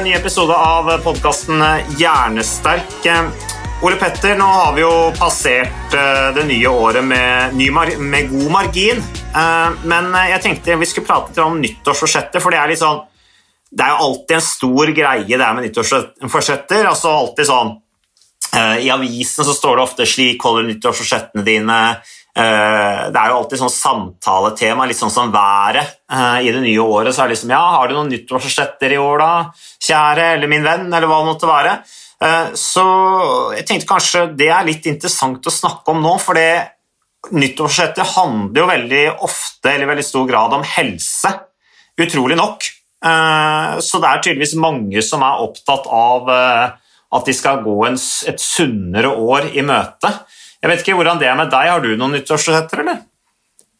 Ny episode av podkasten Hjernesterk. Eh, Ole Petter, nå har vi jo passert eh, det nye året med, ny med god margin. Eh, Men jeg tenkte vi skulle prate litt om nyttårsforsetter, for det er litt sånn Det er jo alltid en stor greie det er med nyttårsforsetter. Altså alltid sånn I avisen så står det ofte 'slik holder nyttårsforsettene dine'. Eh, Det er jo alltid sånn samtaletema, litt sånn som været eh, i det nye året. Så er det liksom Ja, har du noen nyttårsforsetter i år, da, kjære, eller min venn, eller hva det måtte være? Eh, Så jeg tenkte kanskje det er litt interessant å snakke om nå, for det nyttårsforsettet handler jo veldig ofte, eller i veldig stor grad, om helse. Utrolig nok. Så det er tydeligvis mange som er opptatt av at de skal gå et sunnere år i møte. Jeg vet ikke hvordan det er med deg. Har du noen nyttårsforsetter, eller?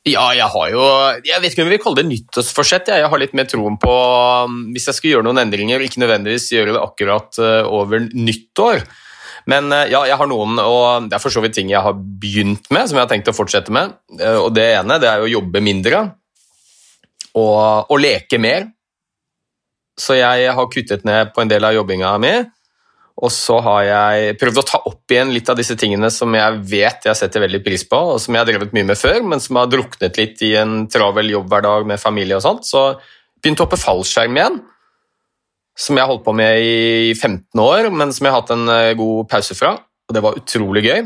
Ja, jeg har jo Jeg vet ikke om vi vil kalle det nyttårsforsett. Jeg, jeg har litt mer troen på um, Hvis jeg skulle gjøre noen endringer, ikke nødvendigvis gjøre det akkurat uh, over nyttår. Men uh, ja, jeg har noen, og det er for så vidt ting jeg har begynt med, som jeg har tenkt å fortsette med. Uh, og det ene det er å jobbe mindre og, og leke mer. Så jeg har kuttet ned på en del av jobbinga mi. Og så har jeg prøvd å ta opp igjen litt av disse tingene som jeg vet jeg setter veldig pris på, og som jeg har drevet mye med før, men som har druknet litt i en travel jobbhverdag med familie og sånt. Så begynte å hoppe fallskjerm igjen, som jeg har holdt på med i 15 år, men som jeg har hatt en eh, god pause fra, og det var utrolig gøy.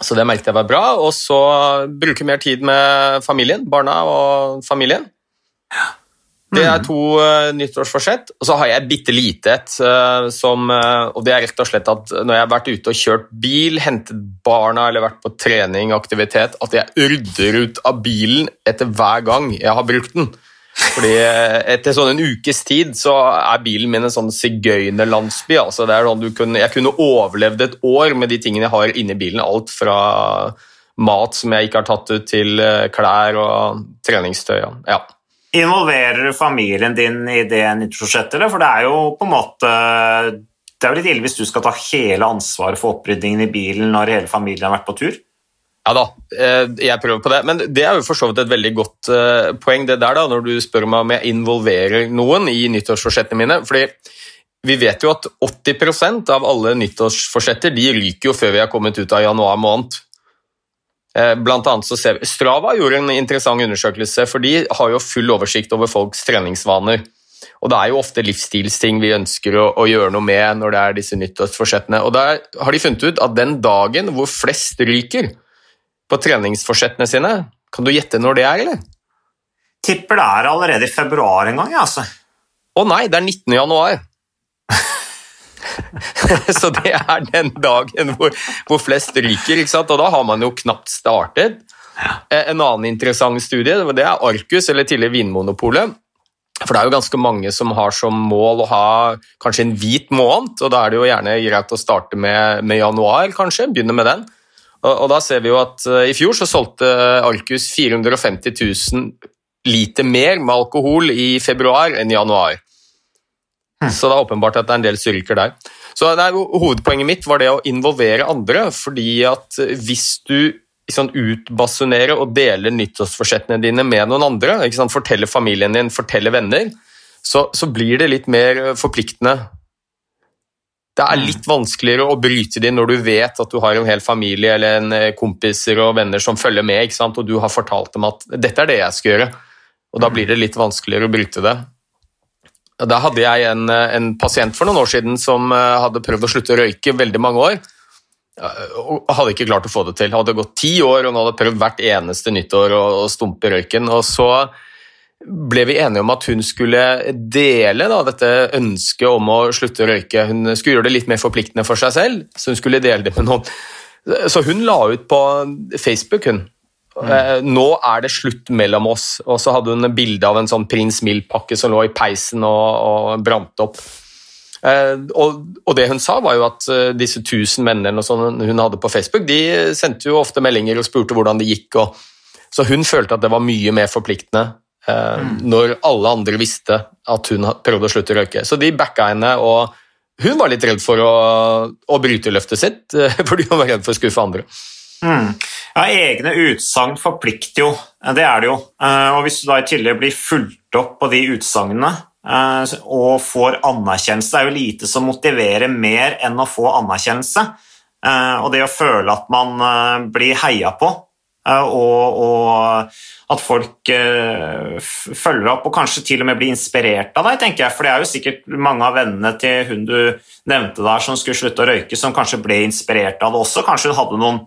Så det merket jeg var bra, og så bruke mer tid med familien, barna og familien. Det er to uh, nyttårsforsett. Og så har jeg bitte lite et, uh, som uh, Og det er rett og slett at når jeg har vært ute og kjørt bil, hentet barna eller vært på trening, aktivitet, at jeg rydder ut av bilen etter hver gang jeg har brukt den. Fordi etter sånn en ukes tid så er bilen min en sånn sigøynerlandsby. Altså det er sånn du kunne, jeg kunne overlevd et år med de tingene jeg har inni bilen. Alt fra mat som jeg ikke har tatt ut, til klær og treningstøy. ja. Involverer du familien din i det nyttårsforsettet? For det er jo på en måte Det er jo litt ille hvis du skal ta hele ansvaret for oppryddingen i bilen når hele familien har vært på tur. Ja da, eh, jeg prøver på det. Men det er jo for så vidt et veldig godt eh, poeng det der da, når du spør meg om jeg involverer noen i nyttårsforsettene mine. fordi vi vet jo at 80% av alle nyttårsforsetter de ryker jo før vi har kommet ut av januar måned. Eh, Blant annet så ser vi, Strava gjorde en interessant undersøkelse, for de har jo full oversikt over folks treningsvaner. Og det er jo ofte livsstilsting vi ønsker å, å gjøre noe med når det er disse nyttårsforsettene. Og der har de funnet ut at den dagen hvor flest ryker på treningsforsettene sine, kan du gjette når det er, eller? Tipper det er allerede i februar en gang. altså. Å nei, det er 19. januar. så det er den dagen hvor, hvor flest ryker, og da har man jo knapt startet. Eh, En annen interessant studie det er Arcus, eller tidligere Vinmonopolet. For det er jo ganske mange som har som mål å ha kanskje en hvit måned, og da er det jo gjerne greit å starte med, med januar, kanskje, begynne med den. Og, og da ser vi jo at uh, i fjor så solgte Arcus 450 000 liter mer med alkohol i februar enn i januar. Så det er åpenbart at det er en del som ryker der. Så er, Hovedpoenget mitt var det å involvere andre, fordi at hvis du liksom, utbasunerer og deler nyttårsforsettene dine med noen andre, ikke sant? forteller familien din, forteller venner, så, så blir det litt mer forpliktende. Det er litt vanskeligere å bryte det når du vet at du har en hel familie eller en eh, kompiser og venner som følger med, sant? og du har fortalt dem at 'dette er det jeg skal gjøre', og da blir det litt vanskeligere å bryte det. Da hadde jeg en, eh, en pasient for noen år siden som eh, hadde prøvd å slutte å røyke veldig mange år, og hadde ikke klart å få det til. Hadde gått ti år og hun hadde prøvd hvert eneste nyttår å, å stumpe røyken. og så ble vi enige om at hun skulle dele da, dette ønsket om å slutte å røyke. Hun skulle gjøre det litt mer forpliktende for seg selv, så hun skulle dele det med noen. Så hun la ut på Facebook, hun. Mm. Nå er det slutt mellom oss. Og så hadde hun bilde av en sånn Prins Mild-pakke som lå i peisen og, og brant opp. Eh, og, og, det hun sa, var jo at eh, disse tusen vennene hun hadde på Facebook, de sendte jo ofte meldinger og spurte hvordan det gikk. Og, så hun følte at det var mye mer forpliktende Eh, når alle andre visste at hun prøvde å slutte å røyke. Så de backa henne, og hun var litt redd for å, å bryte løftet sitt, eh, fordi hun var redd for å skuffe andre. Mm. Ja, Egne utsagn forplikter jo, det er det jo. Eh, og Hvis du da i tillegg blir fulgt opp på de utsagnene og får anerkjennelse Det er jo lite som motiverer mer enn å få anerkjennelse. Og det å føle at man blir heia på og, og at folk følger opp og kanskje til og med blir inspirert av deg, tenker jeg. For det er jo sikkert mange av vennene til hun du nevnte der som skulle slutte å røyke, som kanskje ble inspirert av det også. Kanskje hun hadde noen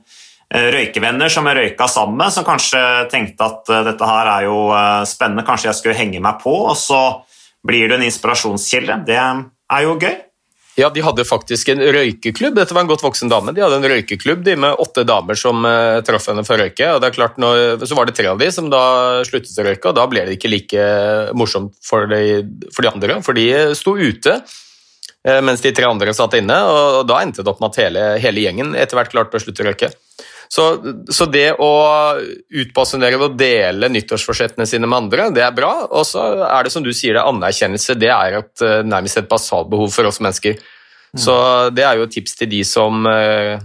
røykevenner som jeg røyka sammen med, som kanskje tenkte at uh, dette her er jo spennende, kanskje jeg skulle henge meg på, og så blir du en inspirasjonskilde. Det er jo gøy. Ja, de hadde faktisk en røykeklubb. Dette var en godt voksen dame. De hadde en røykeklubb de med åtte damer som uh, traff henne for å røyke. og det er klart når, Så var det tre av de som da sluttet å røyke, og da ble det ikke like morsomt for de, for de andre. For de sto ute uh, mens de tre andre satt inne, og, og da endte det opp med at hele, hele gjengen etter hvert klarte å slutte å røyke. Så, så, det å utbasunere og dele nyttårsforsettene sine med andre, det er bra. Og så er det som du sier, det anerkjennelse. Det er et, eh, nærmest et basalbehov for oss mennesker. Mm. Så det er jo et tips til de som eh,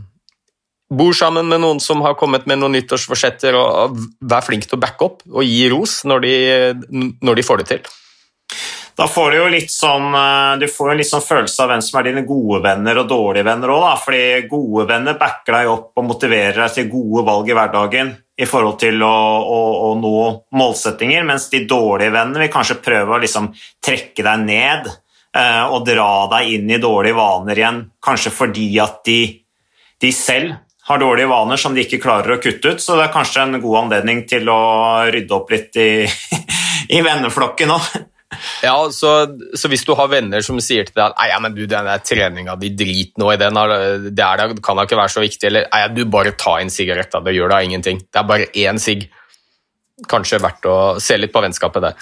bor sammen med noen som har kommet med noen nyttårsforsetter, og, og vær flink til å backe opp og gi ros når de, når de får det til da får du jo litt sånn eh, du får litt sånn følelse av hvem som er dine gode venner og dårlige venner òg, fordi gode venner backer deg opp og motiverer deg til gode valg i hverdagen i forhold til å, å, å nå målsettinger, mens de dårlige vennene vil kanskje prøve å liksom trekke deg ned eh, og dra deg inn i dårlige vaner igjen, kanskje fordi at de, de selv har dårlige vaner som de ikke klarer å kutte ut, så det er kanskje en god anledning til å rydde opp litt i, i venneflokken òg. Ja, så, så, hvis du har venner som sier til deg at ja, men du, den treninga di, drit nå i den, det, er, det kan da ikke være så viktig, eller nei, du bare ta en sigarett, det gjør da ingenting. Det er bare én sigg. Kanskje verdt å se litt på vennskapet det.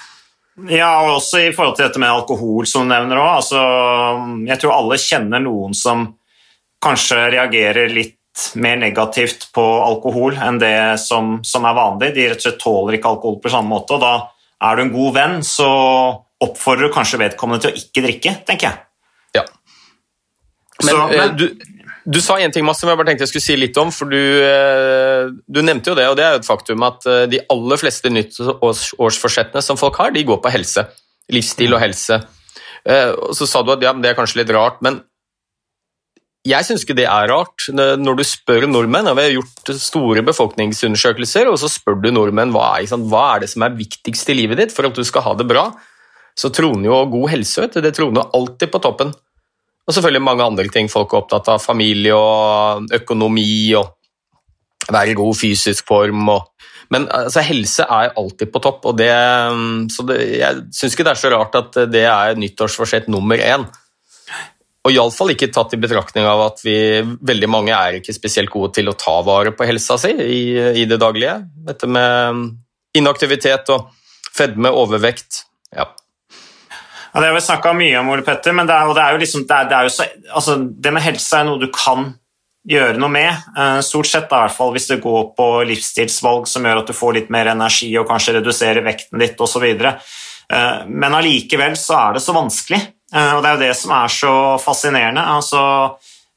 Ja, og også i forhold til dette med alkohol, som du nevner òg. Altså, jeg tror alle kjenner noen som kanskje reagerer litt mer negativt på alkohol enn det som, som er vanlig. De rett og slett tåler ikke alkohol på samme måte. og da er du en god venn, så oppfordrer du kanskje vedkommende til å ikke drikke, tenker jeg. Ja. Men, så, eh, men du, du, sa en ting masse, som jeg bare tenkte jeg skulle si litt om. for du, eh, du, nevnte jo det, og det er jo et faktum at eh, de aller fleste nyttårsforsettene som folk har, de går på helse. Livsstil og helse. Og så sa du at ja, det er kanskje litt rart, men jeg syns ikke det er rart. Når du spør nordmenn, og vi har gjort store befolkningsundersøkelser, og så spør du nordmenn hva er, hva er det som er viktigst i livet ditt for at du skal ha det bra, så troner jo god helse det troner alltid på toppen. Og selvfølgelig mange andre ting folk er opptatt av. Familie og økonomi og være i god fysisk form. Og, men altså, helse er alltid på topp, og det, så det, jeg syns ikke det er så rart at det er nyttårsforsett nummer én. Og iallfall ikke tatt i betraktning av at vi, veldig mange er ikke spesielt gode til å ta vare på helsa si i, i det daglige. Dette med inaktivitet og fedme, overvekt. Ja. Ja, det har vi snakka mye om, Ole Petter, men det, er, det, er liksom, det, er, så, altså, det med helse er noe du kan gjøre noe med. Uh, stort sett, i hvert fall hvis det går på livsstilsvalg som gjør at du får litt mer energi og kanskje reduserer vekten ditt osv. Eh, men allikevel så er det så vanskelig. Eh, og det er jo det som er så fascinerende. Altså,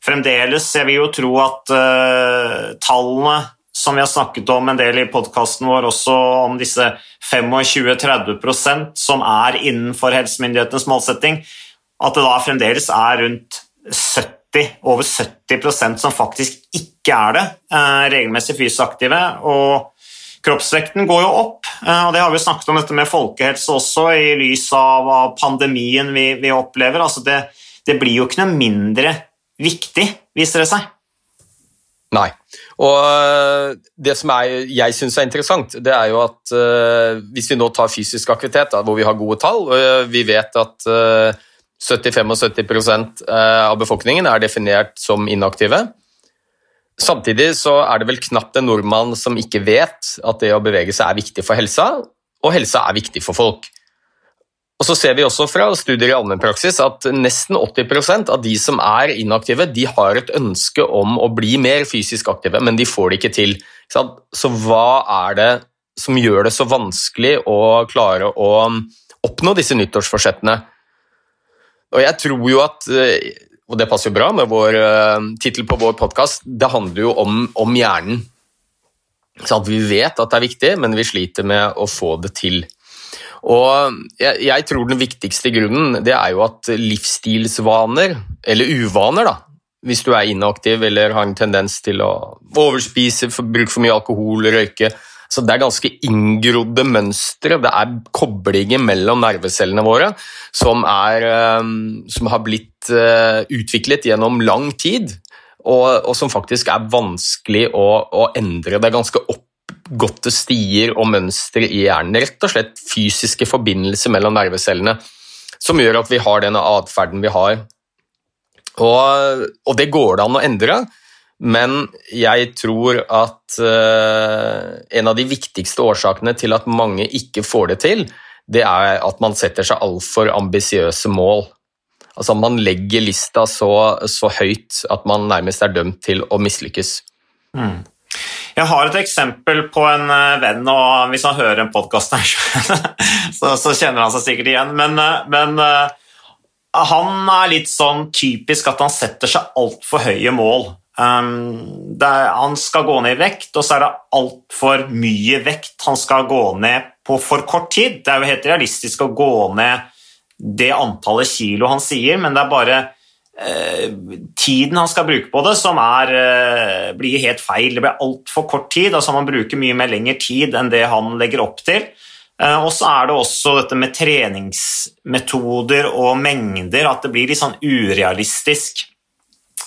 fremdeles Jeg vil jo tro at uh, tallene som vi har snakket om en del i podkasten vår, også om disse 25-30% som er innenfor helsemyndighetenes målsetting, at det da fremdeles er rundt 70, over 70% som faktisk ikke er det, uh, regelmessig fysisk aktive. og Kroppsvekten går jo opp, eh, og det har vi snakket om dette med folkehelse også, i lys av, pandemien vi, vi opplever. Altså det, det, blir jo ikke noe mindre viktig, viser det seg. Nei. Og eh, det som er, jeg syns er interessant, det er jo at uh, hvis vi nå tar fysisk aktivitet, da, hvor vi har gode tall, vi vet at uh, 70-75 av befolkningen er definert som inaktive. Samtidig så er det vel knapt en nordmann som ikke vet at det å bevege seg er viktig for helsa, og helsa er viktig for folk. Og så ser vi også fra studier i allmennpraksis at nesten 80% av de som er inaktive, de har et ønske om å bli mer fysisk aktive, men de får det ikke til. Så hva er det som gjør det så vanskelig å klare å oppnå disse nyttårsforsettene? Og jeg tror jo at eh, og det passer jo bra med vår uh, tittel på vår podkast, det handler jo om, om hjernen. Så vi vet at det er viktig, men vi sliter med å få det til. Og jeg, jeg, tror den viktigste grunnen det er jo at livsstilsvaner, eller uvaner, da, hvis du er inaktiv eller har en tendens til å overspise, bruke for mye alkohol, røyke, så det er ganske inngrodde mønstre. Det er koblinger mellom nervecellene våre som, er, eh, som har blitt eh, utviklet gjennom lang tid, og, og som faktisk er vanskelig å, å endre. Det er ganske oppgåtte stier og mønstre i hjernen. Rett og slett fysiske forbindelser mellom nervecellene som gjør at vi har denne atferden vi har. Og, og det går det an å endre. Men jeg tror at uh, en av de viktigste årsakene til at mange ikke får det til, det er at man setter seg altfor ambisiøse mål. Altså Man legger lista så, så, høyt at man nærmest er dømt til å mislykkes. Mm. Jeg har et eksempel på en uh, venn, og hvis han hører en podkast så, så, kjenner han seg sikkert igjen. Men, uh, men han er litt sånn typisk at han setter seg altfor høye mål. Um, er, han skal gå ned i vekt, og så er det altfor mye vekt han skal gå ned på for kort tid. Det er jo helt realistisk å gå ned det antallet kilo han sier, men det er bare uh, tiden han skal bruke på det som er, uh, blir helt feil. Det blir altfor kort tid. altså Man bruker mye mer lengre tid enn det han legger opp til. Uh, og så er det også dette med treningsmetoder og mengder, at det blir litt sånn urealistisk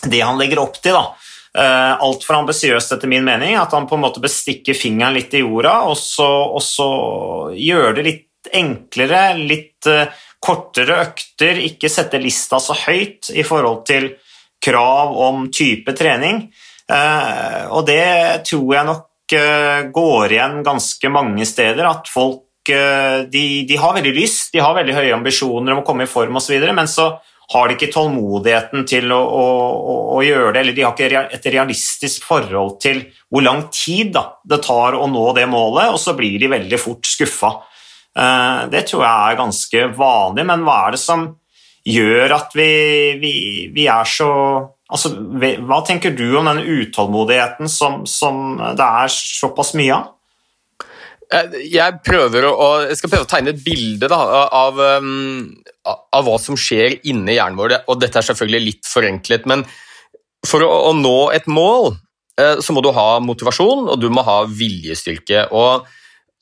det han legger opp til. da, Uh, Altfor ambisiøst, etter min mening. At han på en måte bestikker fingeren litt i jorda, og så, og så gjør det litt enklere, litt uh, kortere økter, ikke sette lista så høyt i forhold til krav om type trening. Uh, og det tror jeg nok går igjen ganske mange steder, at folk de, de, har veldig lyst, de har veldig høye ambisjoner om å komme i form osv., men så har de ikke tålmodigheten til å, å, å, gjøre det, eller de har ikke et realistisk forhold til hvor lang tid da, det tar å nå det målet, og så blir de veldig fort skuffa. Eh, det tror jeg er ganske vanlig, men hva er det som gjør at vi, vi, vi er så altså, Hva tenker du om den utålmodigheten som, som det er såpass mye av? Eh, jeg, prøver å, jeg skal prøve å tegne et bilde da, av, um, av, hva som skjer inni hjernen vår. og Dette er selvfølgelig litt forenklet, men for å, å nå et mål uh, så må du ha motivasjon og du må ha viljestyrke. Og,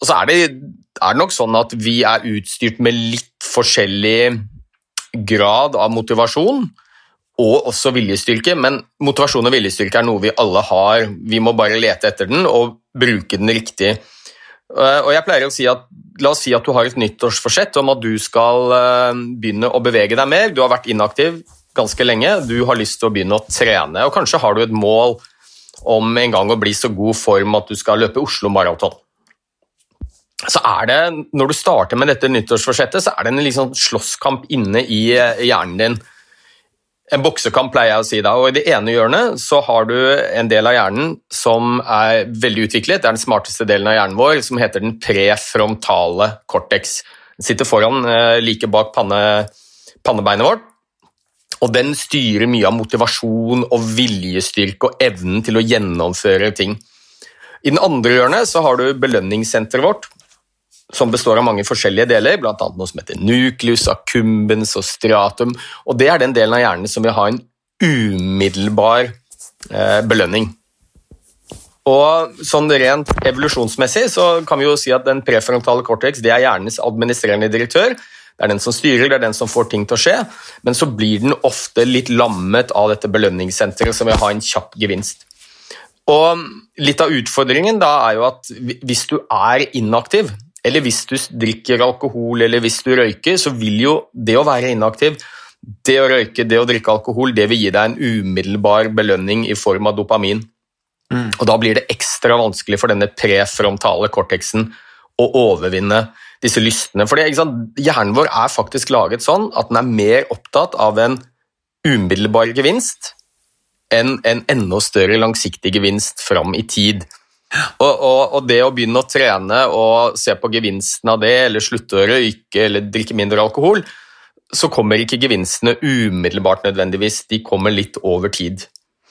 og så er det, er det nok sånn at vi er utstyrt med litt forskjellig grad av motivasjon og også viljestyrke, men motivasjon og viljestyrke er noe vi alle har. Vi må bare lete etter den og bruke den riktig. Eh, og jeg pleier å si at La oss si at du har et nyttårsforsett om at du skal eh, begynne å bevege deg mer. Du har vært inaktiv ganske lenge, du har lyst til å begynne å trene. og Kanskje har du et mål om en gang å bli så god form at du skal løpe Oslo Maraton. Så er det, Når du starter med dette nyttårsforsettet, så er det en liksom slåsskamp inne i eh, hjernen din. En boksekamp, pleier jeg å si da. og I det ene hjørnet så har du en del av hjernen som er veldig utviklet. Det er den smarteste delen av hjernen vår, som heter den prefrontale cortex. Den sitter foran, eh, like bak panne, pannebeinet vårt. Og den styrer mye av motivasjon og viljestyrke og evnen til å gjennomføre ting. I den andre hjørnet så har du belønningssenteret vårt, som består av mange forskjellige deler, bl.a. noe som heter nucleus, accumbens og stratum. og Det er den delen av hjernen som vil ha en umiddelbar eh, belønning. Og sånn rent evolusjonsmessig så kan vi jo si at den prefrontale cortex det er hjernens administrerende direktør. Det er den som styrer, det er den som får ting til å skje. Men så blir den ofte litt lammet av dette belønningssenteret som vil ha en kjapp gevinst. Og Litt av utfordringen da er jo at hvis du er inaktiv, eller hvis du drikker alkohol eller hvis du røyker, så vil jo det å være inaktiv, det å røyke, det å drikke alkohol, det vil gi deg en umiddelbar belønning i form av dopamin. Mm. Og Da blir det ekstra vanskelig for denne prefrontale cortexen å overvinne disse lystene. For Hjernen vår er faktisk laget sånn at den er mer opptatt av en umiddelbar gevinst enn en enda større langsiktig gevinst fram i tid. Og, og, og, det å begynne å trene og se på gevinsten av det, eller slutte å røyke eller drikke mindre alkohol, så kommer ikke gevinstene umiddelbart nødvendigvis, de kommer litt over tid.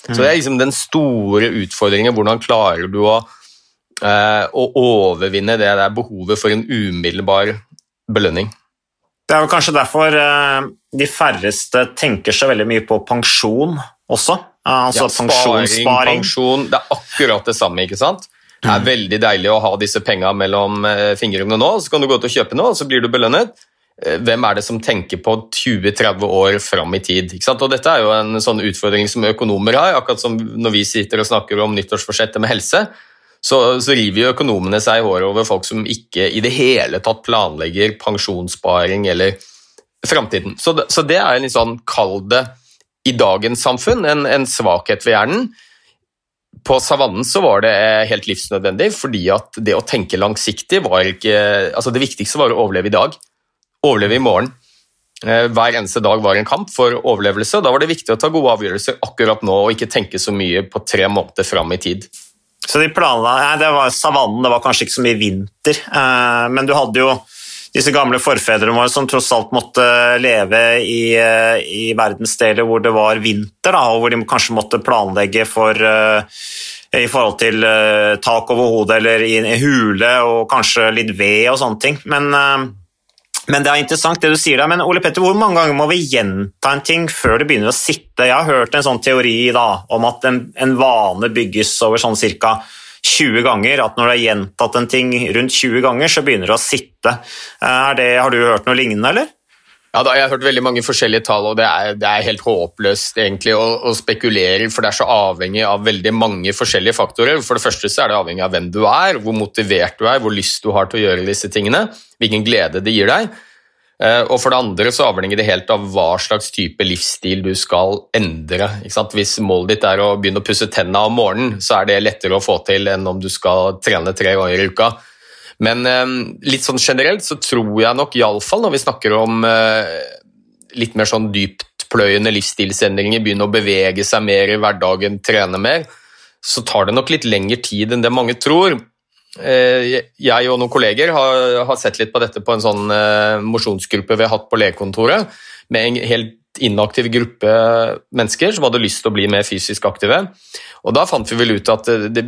Mm. Så det er liksom den store utfordringen. Hvordan klarer du å, eh, å overvinne det der behovet for en umiddelbar belønning? Det er vel kanskje derfor eh, de færreste tenker så veldig mye på pensjon også. Altså ja, pensjonssparing. Pensjon, det er akkurat det samme, ikke sant? Det er veldig deilig å ha disse penga mellom eh, fingrene nå, så kan du gå ut og kjøpe noe, og så blir du belønnet. Eh, hvem er det som tenker på 20-30 år fram i tid? Og Dette er jo en sånn utfordring som økonomer har. akkurat som Når vi sitter og snakker om nyttårsforsettet med helse, så, så river jo økonomene seg i håret over folk som ikke i det hele tatt planlegger pensjonssparing eller framtiden. Så, så, det er en litt sånn, kall det i dagens samfunn, en, en svakhet ved hjernen. På savannen så var det helt livsnødvendig, fordi at det å tenke langsiktig var ikke altså Det viktigste var å overleve i dag overleve i morgen. Eh, hver eneste dag var en kamp for overlevelse, og da var det viktig å ta gode avgjørelser akkurat nå og ikke tenke så mye på tre måneder fram i tid. Så de planla, ja, det var Savannen, det var kanskje ikke så mye vinter, eh, men du hadde jo disse gamle forfedrene våre som tross alt måtte leve i, eh, i verdensdeler hvor det var vinter, da, og hvor de kanskje måtte planlegge for i forhold til tak over hodet eller i en hule og kanskje litt ved og sånne ting. Men men det er interessant det du sier der. Men Ole Petter, hvor mange ganger må vi gjenta en ting før det begynner å sitte? Jeg har hørt en sånn teori da, om at en, en vane bygges over sånn ca. 20 ganger. At når du har gjentatt en ting rundt 20 ganger, så begynner det å sitte. Det, har du hørt noe lignende, eller? Ja, da, Jeg har hørt veldig mange forskjellige tall, og det er, det er helt håpløst egentlig å, å, spekulere, for det er så avhengig av veldig mange forskjellige faktorer. For det første så er det avhengig av hvem du er, hvor motivert du er, hvor lyst du har til å gjøre disse tingene, hvilken glede det gir deg. Eh, og for det andre så avhenger det helt av hva slags type livsstil du skal endre. Hvis målet ditt er å begynne å pusse tennene om morgenen, så er det lettere å få til enn om du skal trene tre ganger i uka. Men ehm, litt sånn generelt så tror jeg nok, iallfall når vi snakker om eh, litt mer sånn dyptpløyende livsstilsendringer, begynne å bevege seg mer i hverdagen, trene mer, så tar det nok litt lengre tid enn det mange tror. Eh, jeg og noen kolleger har, sett litt på dette på en sånn eh, mosjonsgruppe vi har hatt på legekontoret, med en helt inaktiv gruppe mennesker som hadde lyst til å bli mer fysisk aktive. Og Da fant vi vel ut at det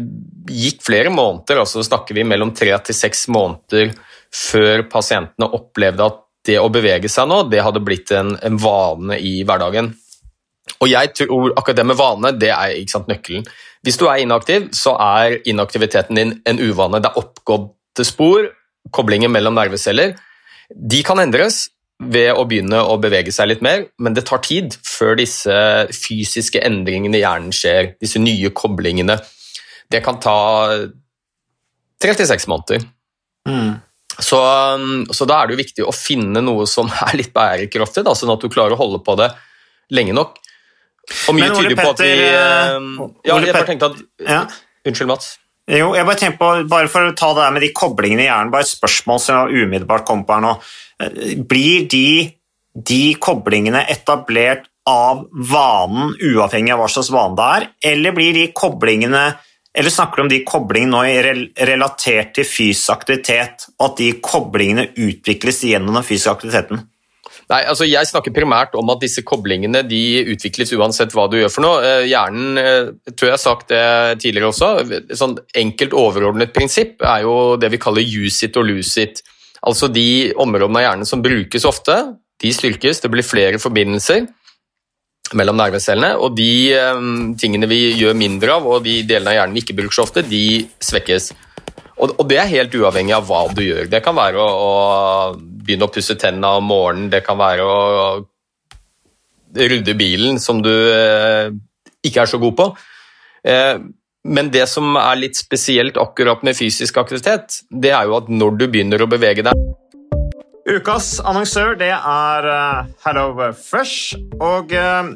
gikk flere måneder, altså snakker vi mellom tre til seks måneder før pasientene opplevde at det å bevege seg nå, det hadde blitt en, en vane i hverdagen. Og jeg tror akkurat det med vane, det er sant, nøkkelen. Hvis du er inaktiv, så er inaktiviteten din en uvane. Det er oppgåtte spor, koblinger mellom nerveceller. De kan endres, ved å begynne å bevege seg litt mer, men det tar tid før disse fysiske endringene i hjernen skjer, disse nye koblingene. Det kan ta tre til seks måneder. Mm. Så, så, da er det jo viktig å finne noe som er litt bærekraftig, da, sånn at du klarer å holde på det lenge nok. Og mye tyder på at vi eh, Ja, jeg bare tenkte at ja. Unnskyld, Mats. Jo, jeg bare tenker på, bare For å ta det der med de koblingene i hjernen, bare et spørsmål som umiddelbart kom på her nå. Blir de, de koblingene etablert av vanen, uavhengig av hva slags vane det er, eller blir de koblingene eller snakker du om de koblingene nå relatert til fysisk aktivitet, og at de koblingene utvikles gjennom den fysiske aktiviteten? Nei, altså Jeg snakker primært om at disse koblingene de utvikles uansett hva du gjør for noe. Eh, hjernen, jeg eh, tror jeg har sagt det tidligere også, et sånn enkelt overordnet prinsipp er jo det vi kaller use it og lose it. Altså de områdene av hjernen som brukes ofte, de styrkes, det blir flere forbindelser. mellom nervecellene, og de eh, tingene vi gjør mindre av, og de delene av hjernen vi ikke bruker så ofte, de svekkes. Og, det er helt uavhengig av hva du gjør. Det kan være å begynne å pusse tennene om morgenen, det kan være å rydde bilen, som du eh, ikke er så god på. Eh, men det som er litt spesielt akkurat med fysisk aktivitet, det er jo at når du begynner å bevege deg Ukas annonsør det er uh, HelloFresh. Og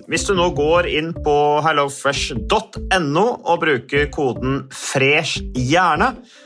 hvis du nå går inn på hellofresh.no og bruker koden 'fresh hjerne',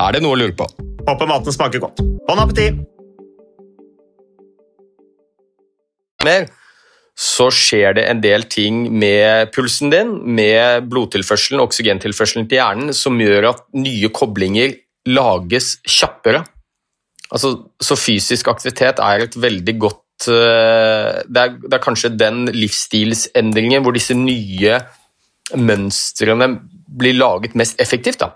Er det noe å lure på? Håper maten smaker godt. Bon appétit! Mer så skjer det en del ting med pulsen din, med blodtilførselen, oksygentilførselen til hjernen, som gjør at nye koblinger lages kjappere. Altså, så fysisk aktivitet er et veldig godt Eh, det er, det er kanskje den livsstilsendringen hvor disse nye mønstrene blir laget mest effektivt. da.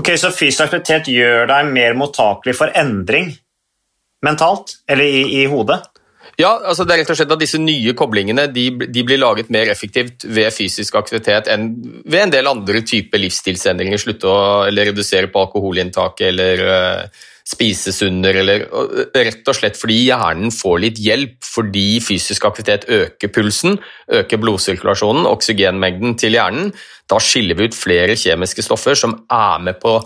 Ok, Så fysisk aktivitet gjør deg mer mottakelig for endring mentalt, eller i, i, hodet? Ja, altså det er rett og slett at disse nye koblingene de, de, blir laget mer effektivt ved fysisk aktivitet enn ved en del andre typer livsstilsendringer. Slutte å eller redusere på alkoholinntaket eller uh, spise sunnere, eller rett og slett fordi hjernen får litt hjelp fordi fysisk aktivitet øker pulsen, øker blodsirkulasjonen, oksygenmengden til hjernen. Da skiller vi ut flere kjemiske stoffer som er med på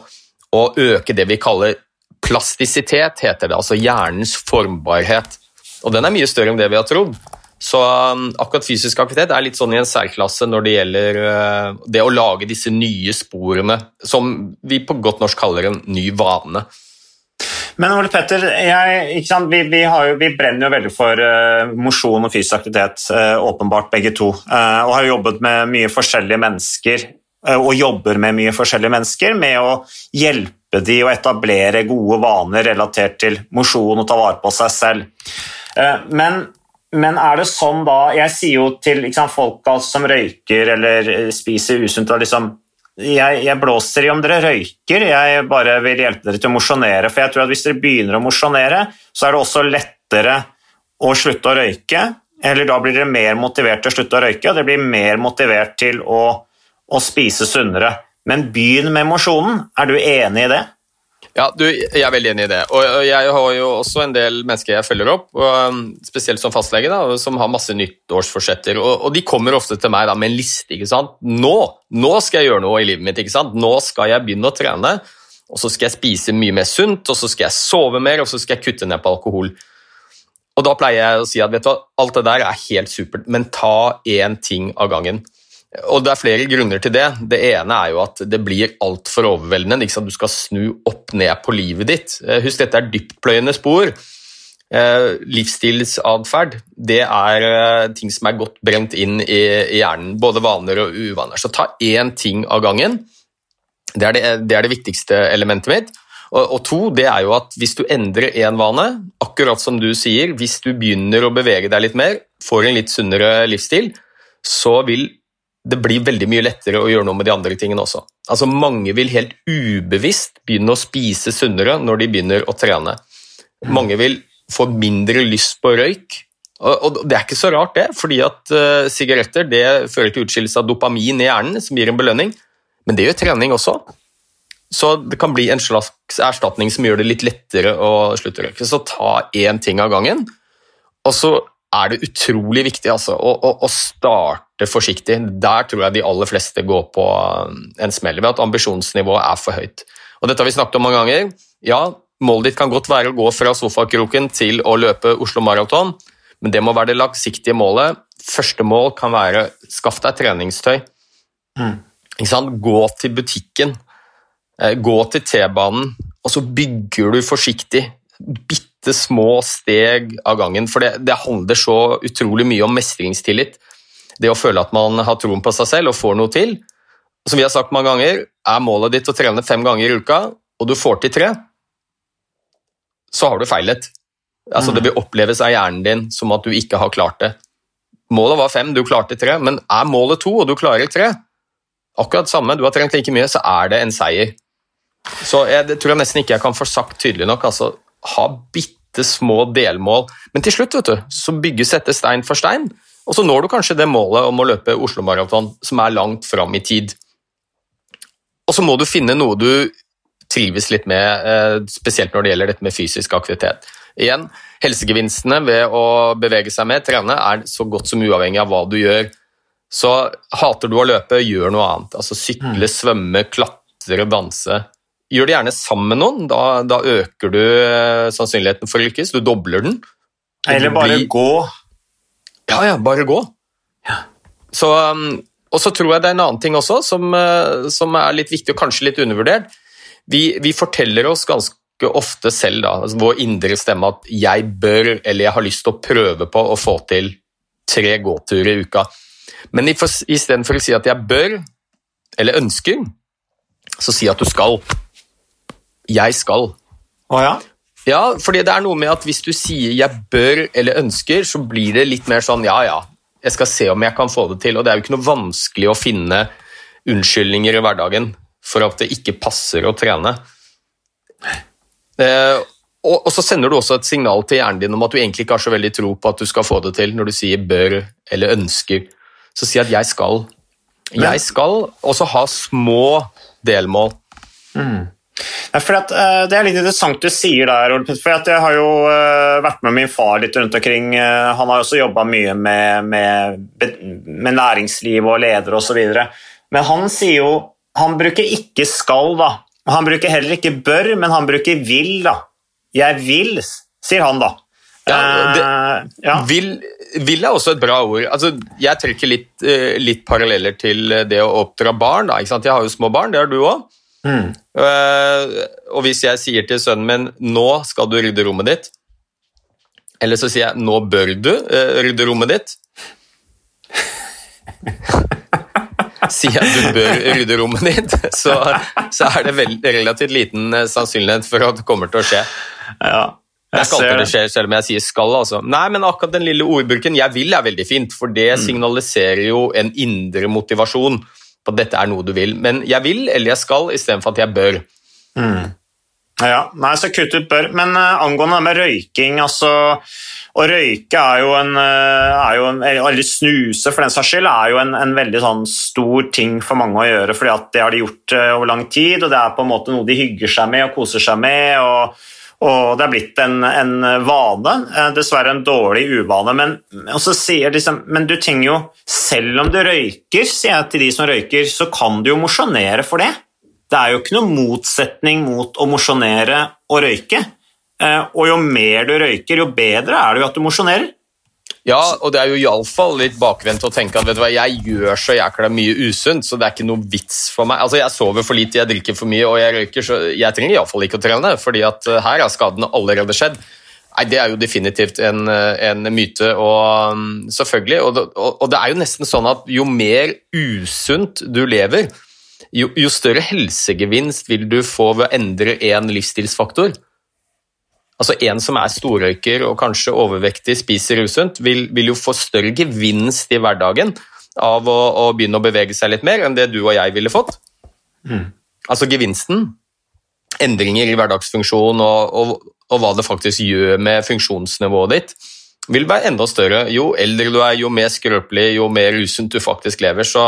å øke det vi kaller plastisitet, heter det, altså hjernens formbarhet. Og den er mye større enn det vi har trodd. Så akkurat fysisk aktivitet er litt sånn i en særklasse når det gjelder det å lage disse nye sporene, som vi på godt norsk kaller en ny vane. Men Ole Petter, jeg, vi, vi, jo, vi, brenner jo veldig for uh, mosjon og fysisk aktivitet, uh, åpenbart begge to. Uh, og har jobbet med mye forskjellige mennesker, og jobber med mye forskjellige mennesker, med å hjelpe de å etablere gode vaner relatert til mosjon og ta vare på seg selv. Men, men, er det sånn da Jeg sier jo til sant, folk som røyker eller spiser usunt liksom, jeg, jeg, blåser i om dere røyker, jeg bare vil hjelpe dere til å mosjonere. For jeg tror at hvis dere begynner å mosjonere, så er det også lettere å slutte å røyke. Eller da blir dere mer motivert til å slutte å røyke, og dere blir mer motivert til å, å spise sunnere. Men begynn med mosjonen. Er du enig i det? Ja, du, Jeg er veldig enig i det. Og Jeg har jo også en del mennesker jeg følger opp, um, spesielt som fastlege, da, som har masse nyttårsforsetter. Og, de kommer ofte til meg da, med en liste. ikke sant? Nå, nå skal jeg gjøre noe i livet mitt. ikke sant? Nå skal jeg begynne å trene. Og så skal jeg spise mye mer sunt, og så skal jeg sove mer, og så skal jeg kutte ned på alkohol. Og Da pleier jeg å si at vet du alt det der er helt supert, men ta én ting av gangen. Og Det er flere grunner til det. Det ene er jo at det blir altfor overveldende. Du skal snu opp ned på livet ditt. Eh, husk, dette er dyptpløyende spor. Eh, livsstilsatferd det er eh, ting som er godt brent inn i hjernen. Både vaner og uvaner. Så ta én ting av gangen. Det er det, det, er det viktigste elementet mitt. Og, og, to, det er jo at hvis du endrer én vane, akkurat som du sier, hvis du begynner å bevege deg litt mer, får en litt sunnere livsstil, så vil det blir veldig mye lettere å gjøre noe med de andre tingene også. Altså Mange vil helt ubevisst begynne å spise sunnere når de begynner å trene. Mange vil få mindre lyst på røyk. Og Det er ikke så rart, det, fordi at uh, sigaretter det fører til utskillelse av dopamin i hjernen, som gir en belønning. Men det gjør trening også. Så det kan bli en slags erstatning som gjør det litt lettere å slutte å røyke. Så ta én ting av gangen. Og så er det utrolig viktig altså, å, å, å, starte forsiktig. Der tror jeg de aller fleste går på um, en smell ved at ambisjonsnivået er for høyt. Og Dette har vi snakket om mange ganger. Ja, Målet ditt kan godt være å gå fra sofakroken til å løpe Oslo Maraton, men det må være det langsiktige målet. Første mål kan være skaff deg treningstøy. Mm. Gå til butikken, eh, gå til T-banen, og så bygger du forsiktig. Bitte små steg av gangen. For det, det, handler så utrolig mye om mestringstillit. Det å føle at man har troen på seg selv og får noe til. Som vi har sagt mange ganger, er målet ditt å trene fem ganger i uka, og du får til tre, så har du feilet. Altså, det vil oppleves av hjernen din som at du ikke har klart det. Målet var fem, du klarte tre, men er målet to, og du klarer tre, akkurat samme, du har trent like mye, så er det en seier. Så jeg, det tror jeg nesten ikke jeg kan få sagt tydelig nok. altså ha bitte små delmål. Men til slutt vet du, så bygges dette stein for stein, og så når du kanskje det målet om å løpe Oslo Maraton, som er langt fram i tid. Og så må du finne noe du trives litt med, eh, spesielt når det gjelder dette med fysisk aktivitet. Igjen, Helsegevinstene ved å bevege seg mer, trene, er så godt som uavhengig av hva du gjør. Så hater du å løpe, gjør noe annet. Altså Sykle, mm. svømme, klatre, danse. Gjør det gjerne sammen med noen. Da, da øker du eh, sannsynligheten for å lykkes. Du dobler den. Eller bare blir... gå. Ja, ja, bare gå. Ja. Så, um, og så tror jeg det er en annen ting også som, eh, som er litt viktig og kanskje litt undervurdert. Vi, vi forteller oss ganske ofte selv, da, altså vår indre stemme, at jeg bør eller jeg har lyst til å prøve på å få til tre gåturer i uka. Men istedenfor å si at jeg bør eller ønsker, så si at du skal. 'jeg skal'. Å ja? Ja, fordi det er noe med at hvis du sier 'jeg bør' eller 'ønsker', så blir det litt mer sånn 'ja ja, jeg skal se om jeg kan få det til'. Og det er jo ikke noe vanskelig å finne unnskyldninger i hverdagen for at det ikke passer å trene. Eh, og, og, så sender du også et signal til hjernen din om at du egentlig ikke har så veldig tro på at du skal få det til, når du sier 'bør' eller 'ønsker'. Så si at 'jeg skal'. Jeg skal, også ha små delmål. Mm. At, uh, det er litt interessant du sier der, for jeg har jo uh, vært med min far litt rundt omkring. Uh, han har også jobba mye med, med, med, næringsliv og ledere osv. Men han sier jo Han bruker ikke 'skal', da. Han bruker heller ikke 'bør', men han bruker 'vil', da. 'Jeg vil', sier han da. Ja, det, ja. Vil, vil, er også et bra ord. Altså, jeg trekker litt, litt, paralleller til det å oppdra barn. Da, Jeg har jo små barn, det har du òg. Mm. Uh, og hvis jeg sier til sønnen min nå skal du rydde rommet ditt, eller så sier jeg nå bør du uh, rydde rommet ditt Sier jeg du bør rydde rommet ditt, så, så er det vel, relativt liten eh, sannsynlighet for at det kommer til å skje. Ja. Jeg skal alltid det skjer, selv om jeg sier skal. altså. Nei, men akkurat den lille ordbruken 'jeg vil' er veldig fint, for det mm. signaliserer jo en indre motivasjon på at dette er noe du vil. Men 'jeg vil' eller 'jeg skal' istedenfor at 'jeg bør'. Mm. Ja, nei, så kutt ut bør. Men uh, angående det med røyking, altså Å røyke er jo en, uh, er jo en Eller snuse, for den saks skyld, er jo en, en, veldig sånn stor ting for mange å gjøre, fordi at det har de gjort uh, over lang tid, og det er på en måte noe de hygger seg med og koser seg med. og og det er blitt en, en vane, eh, dessverre en dårlig uvane. Men, liksom, men, du trenger jo, selv om du røyker, sier jeg til de som røyker, så kan du jo mosjonere for det. Det er jo ikke noe motsetning mot å mosjonere og røyke. Eh, og jo mer du røyker, jo bedre er det jo at du mosjonerer. Ja, og det er jo iallfall litt bakvendt å tenke at vet du hva, jeg gjør så jækla mye usunt, så det er ikke noe vits for meg. Altså, Jeg sover for lite, jeg drikker for mye og jeg røyker, så jeg trenger iallfall ikke å trene, fordi at eh, her har skadene allerede skjedd. Nei, Det er jo definitivt en, eh, en myte, og mm, selvfølgelig. Og det, og det, er jo nesten sånn at jo mer usunt du lever, jo, jo større helsegevinst vil du få ved å endre én livsstilsfaktor. Altså En som er storrøyker og kanskje overvektig, spiser usunt, vil, vil, jo få større gevinst i hverdagen av å, å, begynne å bevege seg litt mer enn det du og jeg ville fått. Mm. Altså gevinsten, endringer i hverdagsfunksjon og, og, og, hva det faktisk gjør med funksjonsnivået ditt, vil være enda større. Jo eldre du er, jo mer skrøpelig, jo mer usunt du faktisk lever. Så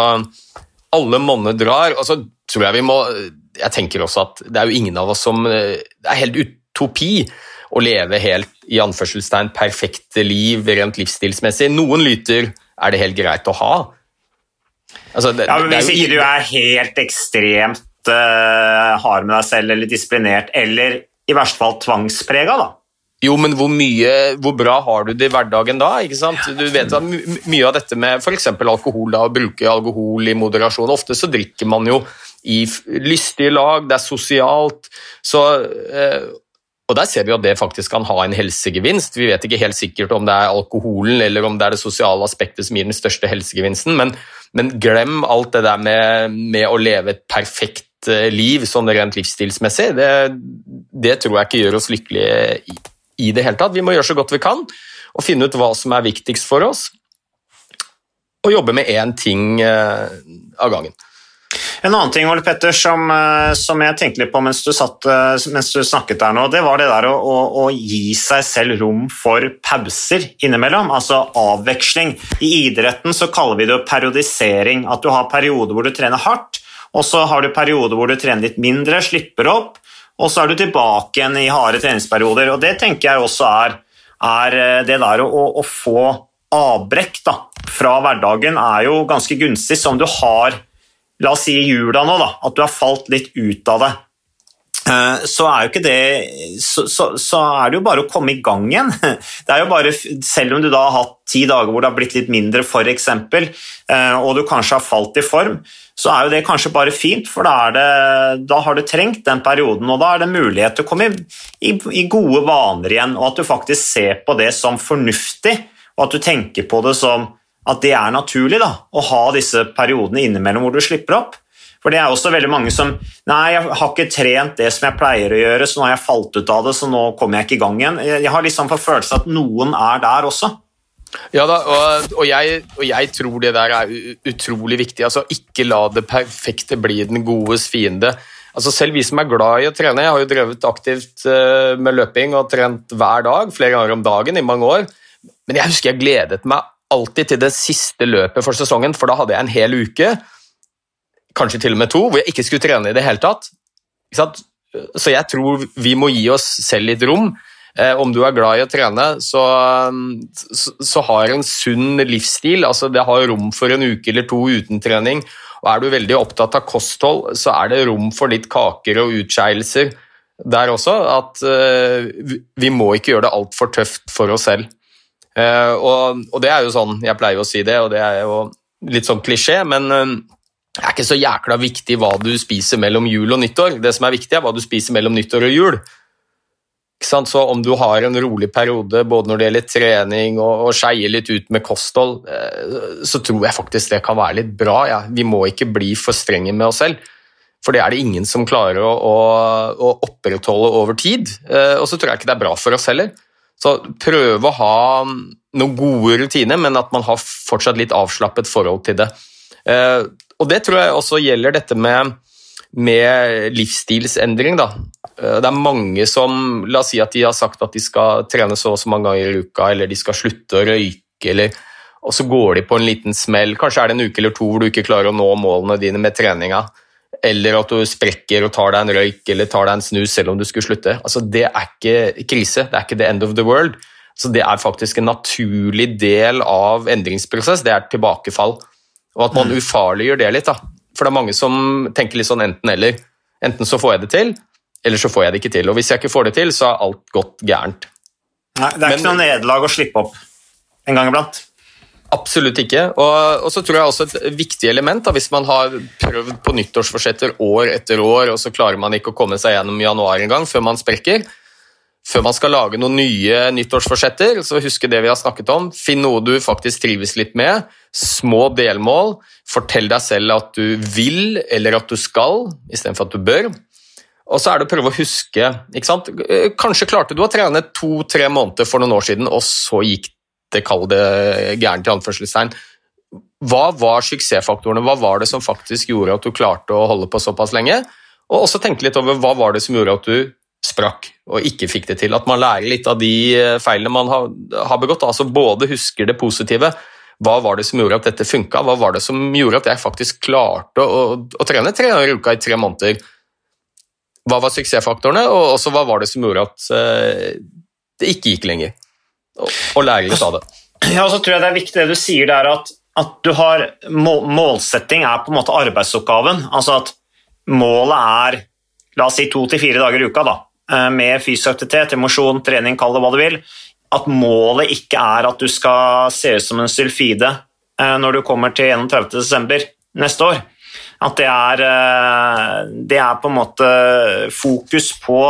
alle monner drar. Og så tror jeg vi må Jeg tenker også at det er jo ingen av oss som Det er helt utopi å leve helt i anførselstegn perfekte liv rent livsstilsmessig. Noen lyter er det helt greit å ha. Altså, det, ja, men Hvis ikke du er helt ekstremt uh, hard med deg selv eller disiplinert, eller i verste fall tvangsprega, da. Jo, men hvor, mye, hvor bra har du det i hverdagen da? ikke sant? Du vet at Mye av dette med f.eks. alkohol, da, å bruke alkohol i moderasjon Ofte så drikker man jo i lystige lag, det er sosialt. Så, eh, og Der ser vi at det faktisk kan ha en helsegevinst. Vi vet ikke helt sikkert om det er alkoholen eller om det er det sosiale aspektet som gir den største helsegevinsten, men, men glem alt det der med, med, å leve et perfekt eh, liv sånn rent livsstilsmessig. Det, det, tror jeg ikke gjør oss lykkelige i, i det hele tatt. Vi må gjøre så godt vi kan og finne ut hva som er viktigst for oss, og jobbe med én ting eh, av gangen. En annen ting Ole Petter, som, eh, som, jeg tenkte litt på mens du, satt, eh, mens du, snakket der nå, det var det der å, å, å, gi seg selv rom for pauser innimellom, altså avveksling. I idretten så kaller vi det periodisering, at du har perioder hvor du trener hardt, og så har du perioder hvor du trener litt mindre, slipper opp, og så er du tilbake igjen i harde treningsperioder. og Det tenker jeg også er, er eh, det der å, å få avbrekk da, fra hverdagen er jo ganske gunstig, som du har La oss si i jula nå, da, at du har falt litt ut av det. Eh, så er det så, så, så, er det jo bare å komme i gang igjen. Det er jo bare, Selv om du da har hatt ti dager hvor det har blitt litt mindre, f.eks., eh, og du kanskje har falt i form, så er jo det kanskje bare fint, for da, det, da har du trengt den perioden, og da er det mulighet til å komme i, i, i gode vaner igjen, og at du faktisk ser på det som fornuftig, og at du tenker på det som at det er naturlig da, å ha disse periodene innimellom hvor du slipper opp. For det er også veldig mange som Nei, jeg har ikke trent det som jeg pleier å gjøre, så nå har jeg falt ut av det, så nå kommer jeg ikke i gang igjen. Jeg har liksom på følelsen at noen er der også. Ja da, og, og, jeg, og, jeg, tror det der er utrolig viktig. altså Ikke la det perfekte bli den godes fiende. Altså Selv vi som er glad i å trene, jeg har jo drevet aktivt eh, med løping og trent hver dag, flere ganger om dagen i mange år, men jeg husker jeg gledet meg alltid til det siste løpet for sesongen, for da hadde jeg en hel uke, kanskje til og med to, hvor jeg ikke skulle trene i det hele tatt. Så jeg tror vi må gi oss selv litt rom. Eh, om du er glad i å trene, så, så, så har en sunn livsstil altså Det har rom for en uke eller to uten trening. og Er du veldig opptatt av kosthold, så er det rom for litt kaker og utskeielser der også. At uh, vi må ikke gjøre det altfor tøft for oss selv. Uh, og, og, det er jo sånn, jeg pleier å si det, og det er jo litt sånn klisjé, men uh, det er ikke så jækla viktig hva du spiser mellom jul og nyttår. Det som er viktig, er hva du spiser mellom nyttår og jul. Ikke sant? Så om du har en rolig periode både når det gjelder trening og, og skeier litt ut med kosthold, eh, så tror jeg faktisk det kan være litt bra. Ja. Vi må ikke bli for strenge med oss selv. For det er det ingen som klarer å, å, å opprettholde over tid. Eh, og så tror jeg ikke det er bra for oss heller. Så prøve å ha noen gode rutiner, men at man har fortsatt litt avslappet forhold til det. Eh, og det tror jeg også gjelder dette med, med livsstilsendring. Da. Eh, det er mange som La oss si at de har sagt at de skal trene så og så mange ganger i uka, eller de skal slutte å røyke, eller, og så går de på en liten smell. Kanskje er det en uke eller to hvor du ikke klarer å nå målene dine med treninga. Eller at du sprekker og tar deg en røyk eller tar deg en snus selv om du skulle slutte. Altså, det er ikke krise, det er ikke the end of the world. Så Det er faktisk en naturlig del av endringsprosess, det er tilbakefall. Og at man mm. ufarliggjør det litt. da. For det er mange som tenker litt sånn enten-eller. Enten så får jeg det til, eller så får jeg det ikke til. Og hvis jeg ikke får det til, så er alt gått gærent. Nei, Det er Men, ikke noe nederlag å slippe opp en gang iblant. Absolutt ikke. Og, og, så tror jeg også et viktig element, da, hvis man har prøvd på nyttårsforsetter år etter år, og så klarer man ikke å komme seg gjennom januar engang før man sprekker, før man skal lage noen nye nyttårsforsetter, så husk det vi har snakket om. Finn noe du faktisk trives litt med. Små delmål. Fortell deg selv at du vil eller at du skal, istedenfor at du bør. Og så er det å prøve å huske? Kanskje klarte du å trene to-tre måneder for noen år siden, og så gikk det, kall det gærent i anførselstegn. Hva var suksessfaktorene? Hva var det som faktisk gjorde at du klarte å holde på såpass lenge? Og også tenke litt over hva var det som gjorde at du sprakk og ikke fikk det til. At man lærer litt av de eh, feilene man har, begått. Altså både husker det positive. Hva var det som gjorde at dette funka? Hva var det som gjorde at jeg faktisk klarte å, å trene tre ganger i uka i tre måneder? Hva var suksessfaktorene, og også hva var det som gjorde at uh, det ikke gikk lenger? Og, lære litt av det. Ja, og så tror jeg det er viktig det du sier der, at, at du har mål, målsetting er på en måte arbeidsoppgaven. Altså at målet er la oss si to til fire dager i uka, da. Eh, med fysisk aktivitet, emosjon, trening, kall det hva du vil, at målet ikke er at du skal se ut som en sylfide eh, når du kommer til 31.12. neste år. At det er, eh, det er på en måte fokus på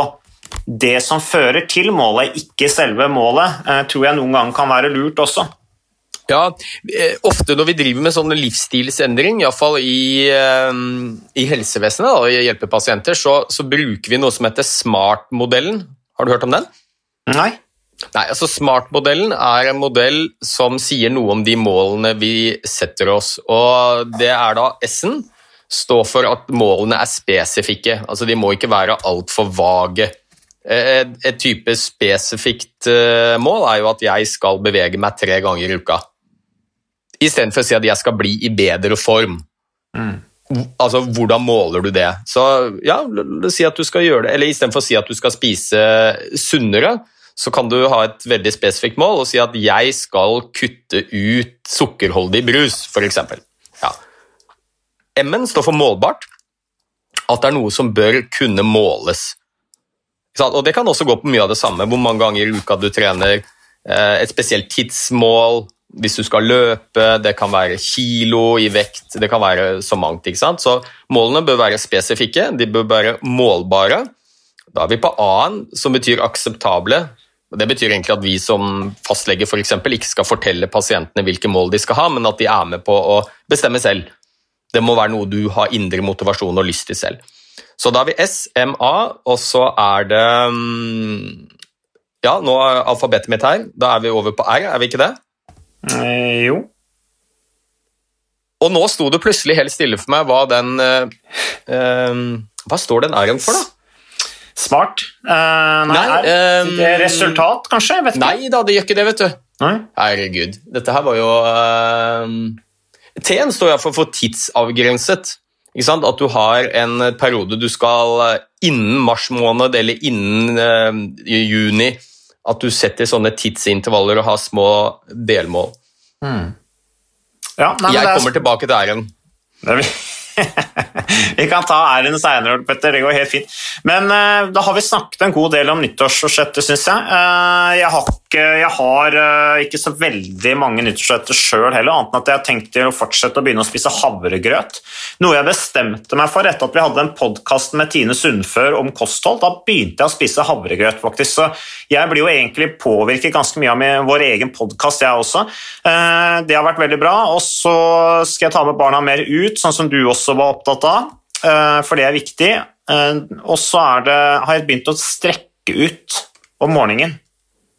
det som fører til målet, ikke selve målet, tror jeg noen ganger kan være lurt også. Ja, eh, ofte når vi driver med sånn livsstilsendring, iallfall i, eh, i helsevesenet, og hjelper pasienter, så, så, bruker vi noe som heter SMART-modellen. Har du hørt om den? Nei. Nei, altså SMART-modellen er en modell som sier noe om de målene vi setter oss. og Det er da S-en står for at målene er spesifikke. altså De må ikke være altfor vage. Et, type spesifikt eh, mål er jo at jeg skal bevege meg tre ganger i uka istedenfor å si at jeg skal bli i bedre form. Mm. Altså, Hvordan måler du det? Så ja, si at du skal gjøre det, eller Istedenfor å si at du skal spise sunnere, så kan du ha et veldig spesifikt mål og si at jeg skal kutte ut sukkerholdig brus, f.eks. Ja. M-en står for målbart. At det er noe som bør kunne måles. Og Det kan også gå på mye av det samme. Hvor mange ganger i uka du trener, eh, et spesielt tidsmål, hvis du skal løpe, det kan være kilo i vekt, det kan være så mangt. ikke sant? Så målene bør være spesifikke, de bør være målbare. Da er vi på A-en, som betyr akseptable. Det betyr egentlig at vi som fastlege for eksempel, ikke skal fortelle pasientene hvilke mål de skal ha, men at de er med på å bestemme selv. Det må være noe du har indre motivasjon og lyst til selv. Så da har vi S, M, A, og så er det mm, Ja, nå er alfabetet mitt her. Da er vi over på R, er vi ikke det? Eh, jo. Og nå sto det plutselig helt stille for meg hva den eh, eh, Hva står den R-en for, da? Smart. Uh, nei, nei er det resultat, kanskje? nei da, det gjør ikke det, vet du. Nei? Herregud. Dette her var jo uh, T-en står iallfall for tidsavgrenset. At du har en periode du skal innen mars måned eller innen uh, juni at du setter sånne tidsintervaller og har små delmål. Mm. Ja, nei, jeg kommer tilbake til r vi kan ta æren seinere, Petter. Det går helt fint. Men uh, da har vi snakket en god del om nyttårsforsettet, syns jeg. Uh, jeg har, ikke, jeg har uh, ikke, så veldig mange nyttårsforsetter sjøl heller, annet enn at jeg har tenkt til å fortsette å begynne å spise havregrøt. Noe jeg bestemte meg for etter at vi hadde en podkast med Tine Sundfør om kosthold. Da begynte jeg å spise havregrøt, faktisk. Så jeg blir jo egentlig påvirket ganske mye av vår egen podkast, jeg også. det har vært veldig bra. Og så skal jeg ta med barna mer ut, sånn som du også var opptatt av. Eh, for det er viktig. Eh, og så har jeg begynt å strekke ut om morgenen.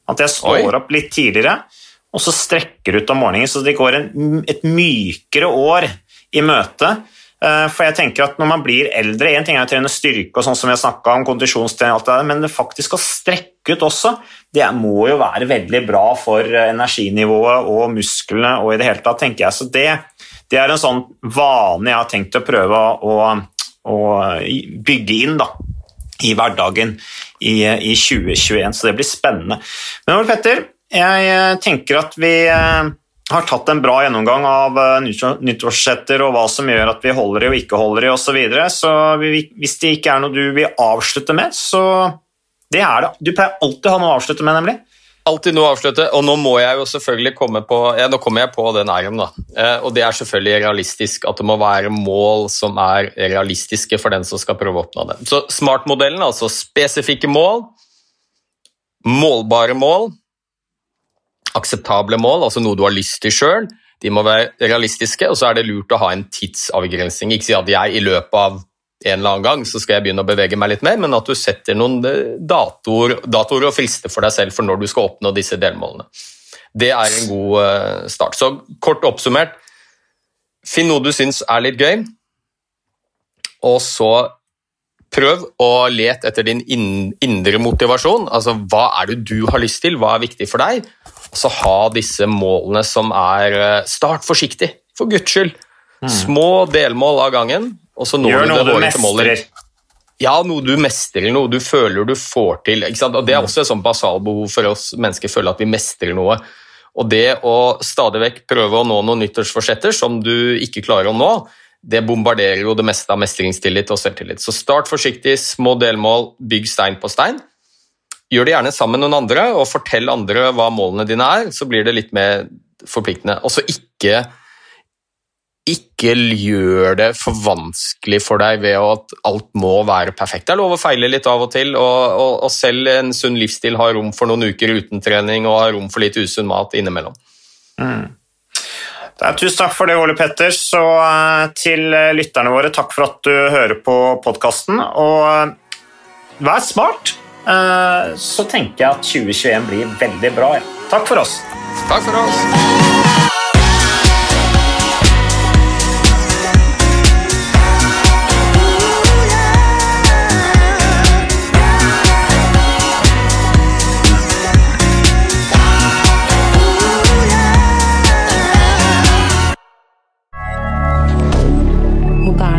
At jeg står Oi. opp litt tidligere, og så strekker ut om morgenen. Så det går en, et mykere år i møte. Eh, for jeg tenker at når man blir eldre Én ting er å trene styrke, og sånn som jeg om, kondisjonstrening, men det faktisk å strekke ut også, det må jo være veldig bra for energinivået og musklene og i det hele tatt, tenker jeg. Så det, det er en sånn vane jeg har tenkt å prøve å, å bygge inn da, i hverdagen i, i, 2021, så det blir spennende. Men Ole Petter, jeg tenker at vi eh, har tatt en bra gjennomgang av eh, nyttårssetter og hva som gjør at vi holder i og ikke holder i osv. Så, videre. så hvis det ikke er noe du vil avslutte med, så det er det. Du pleier alltid å ha noe å avslutte med, nemlig. Alltid noe å avslutte, og nå må jeg jo selvfølgelig komme på ja, nå kommer jeg på den r da. Eh, og det er selvfølgelig realistisk at det må være mål som er realistiske for den som skal prøve å oppnå det. Så smart-modellen, altså spesifikke mål, målbare mål, akseptable mål, altså noe du har lyst til sjøl, de må være realistiske, og så er det lurt å ha en tidsavgrensning. Ikke si at jeg i løpet av en eller annen gang så skal jeg begynne å bevege meg litt mer, men at du setter noen eh, datoer, datoer og frister for deg selv for når du skal oppnå disse delmålene. Det er en god eh, start. Så kort oppsummert, finn noe du syns er litt gøy, og så prøv å lete etter din indre motivasjon. Altså hva er det du har lyst til, hva er viktig for deg? Og så ha disse målene som er eh, Start forsiktig, for guds skyld. Mm. Små delmål av gangen, og så når Gjør noe du, du mestrer. Ja, noe du mestrer, noe du føler du får til. Og Det er også et sånn basalbehov for oss mennesker, føle at vi mestrer noe. Og det å stadig vekk prøve å nå noen nyttårsforsetter som du ikke klarer å nå, det bombarderer jo det meste av mestringstillit og selvtillit. Så start forsiktig, små delmål, bygg stein på stein. Gjør det gjerne sammen med noen andre, og fortell andre hva målene dine er, så blir det litt mer forpliktende. Og så ikke ikke gjør det for vanskelig for deg ved at alt må være perfekt. Det er lov å feile litt av og til, og, og, og selv en sunn livsstil har rom for noen uker uten trening og har rom for litt usunn mat innimellom. Mm. tusen takk for det, Ole Petter. Så uh, til lytterne våre, takk for at du hører på podkasten. Og uh, vær smart, så tenker jeg at 2021 blir veldig bra. Takk for oss. Takk for oss.